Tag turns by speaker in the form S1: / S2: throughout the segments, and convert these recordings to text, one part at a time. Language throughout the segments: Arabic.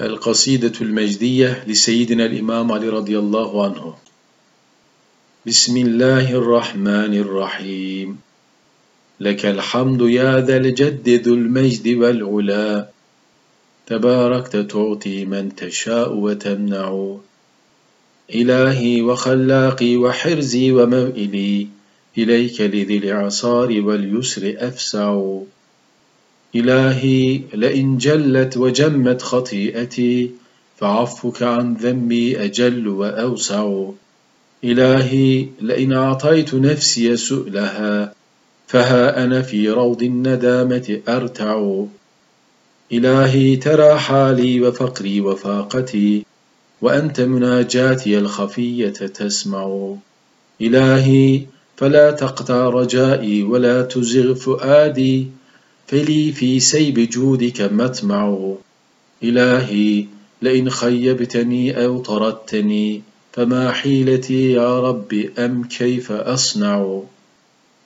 S1: القصيدة المجدية لسيدنا الإمام علي رضي الله عنه. بسم الله الرحمن الرحيم. لك الحمد يا ذا الجد ذو المجد والعلا. تباركت تعطي من تشاء وتمنع. إلهي وخلاقي وحرزي وموئلي. إليك لذي الإعصار واليسر أفسع إلهي لئن جلت وجمت خطيئتي فعفوك عن ذنبي أجل وأوسع. إلهي لئن أعطيت نفسي سؤلها فها أنا في روض الندامة أرتع. إلهي ترى حالي وفقري وفاقتي وأنت مناجاتي الخفية تسمع. إلهي فلا تقطع رجائي ولا تزغ فؤادي فلي في سيب جودك مطمع إلهي لئن خيبتني أو طردتني فما حيلتي يا رب أم كيف أصنع؟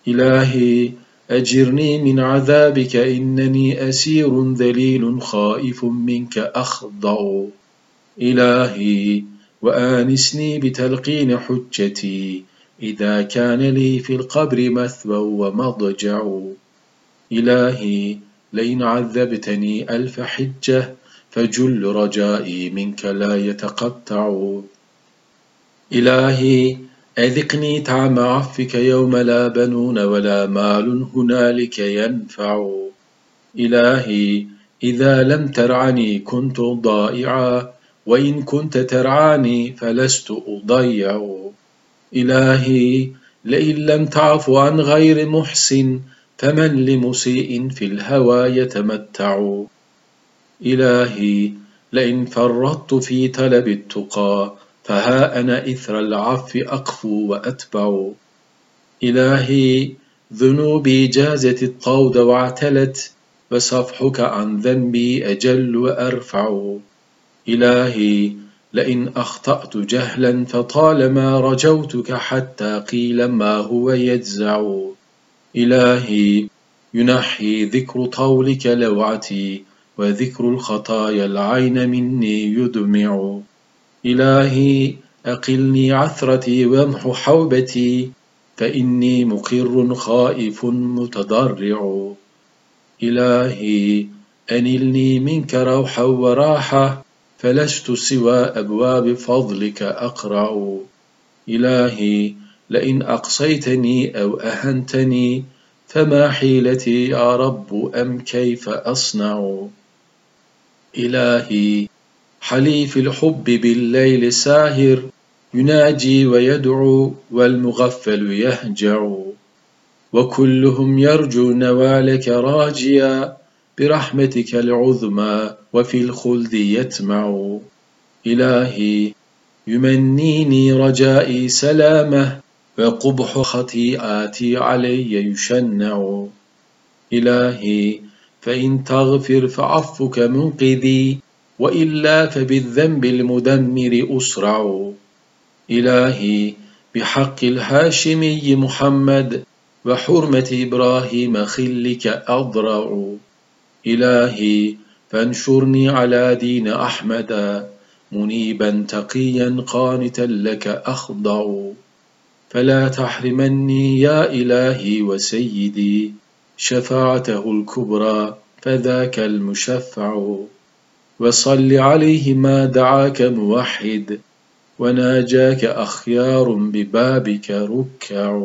S1: إلهي أجرني من عذابك إنني أسير ذليل خائف منك أخضع. إلهي وآنسني بتلقين حجتي إذا كان لي في القبر مثوى ومضجع. إلهي لئن عذبتني ألف حجة فجل رجائي منك لا يتقطع. إلهي أذقني طعم عفك يوم لا بنون ولا مال هنالك ينفع. إلهي إذا لم ترعني كنت ضائعا وإن كنت ترعاني فلست أضيع. إلهي لئن لم تعف عن غير محسن فمن لمسيء في الهوى يتمتع. إلهي لئن فرطت في طلب التقى فها أنا إثر العفو أقفو وأتبع. إلهي ذنوبي جازت الطود واعتلت وصفحك عن ذنبي أجل وأرفع. إلهي لئن أخطأت جهلا فطالما رجوتك حتى قيل ما هو يجزع. إلهي ينحي ذكر طولك لوعتي وذكر الخطايا العين مني يدمع. إلهي أقلني عثرتي وامح حوبتي فإني مقر خائف متضرع. إلهي أنلني منك روحا وراحة فلست سوى أبواب فضلك أقرع. إلهي لئن أقصيتني أو أهنتني فما حيلتي يا رب أم كيف أصنع؟ إلهي حليف الحب بالليل ساهر يناجي ويدعو والمغفل يهجع. وكلهم يرجو نوالك راجيا برحمتك العظمى وفي الخلد يتمع. إلهي يمنيني رجائي سلامه وقبح خطيئاتي علي يشنع. إلهي فإن تغفر فعفك منقذي وإلا فبالذنب المدمر أسرع. إلهي بحق الهاشمي محمد وحرمة إبراهيم خلك أضرع. إلهي فانشرني على دين أحمد منيبا تقيا قانتا لك أخضع. فلا تحرمني يا إلهي وسيدي شفاعته الكبرى فذاك المشفع. وصل عليه ما دعاك موحد وناجاك أخيار ببابك ركع.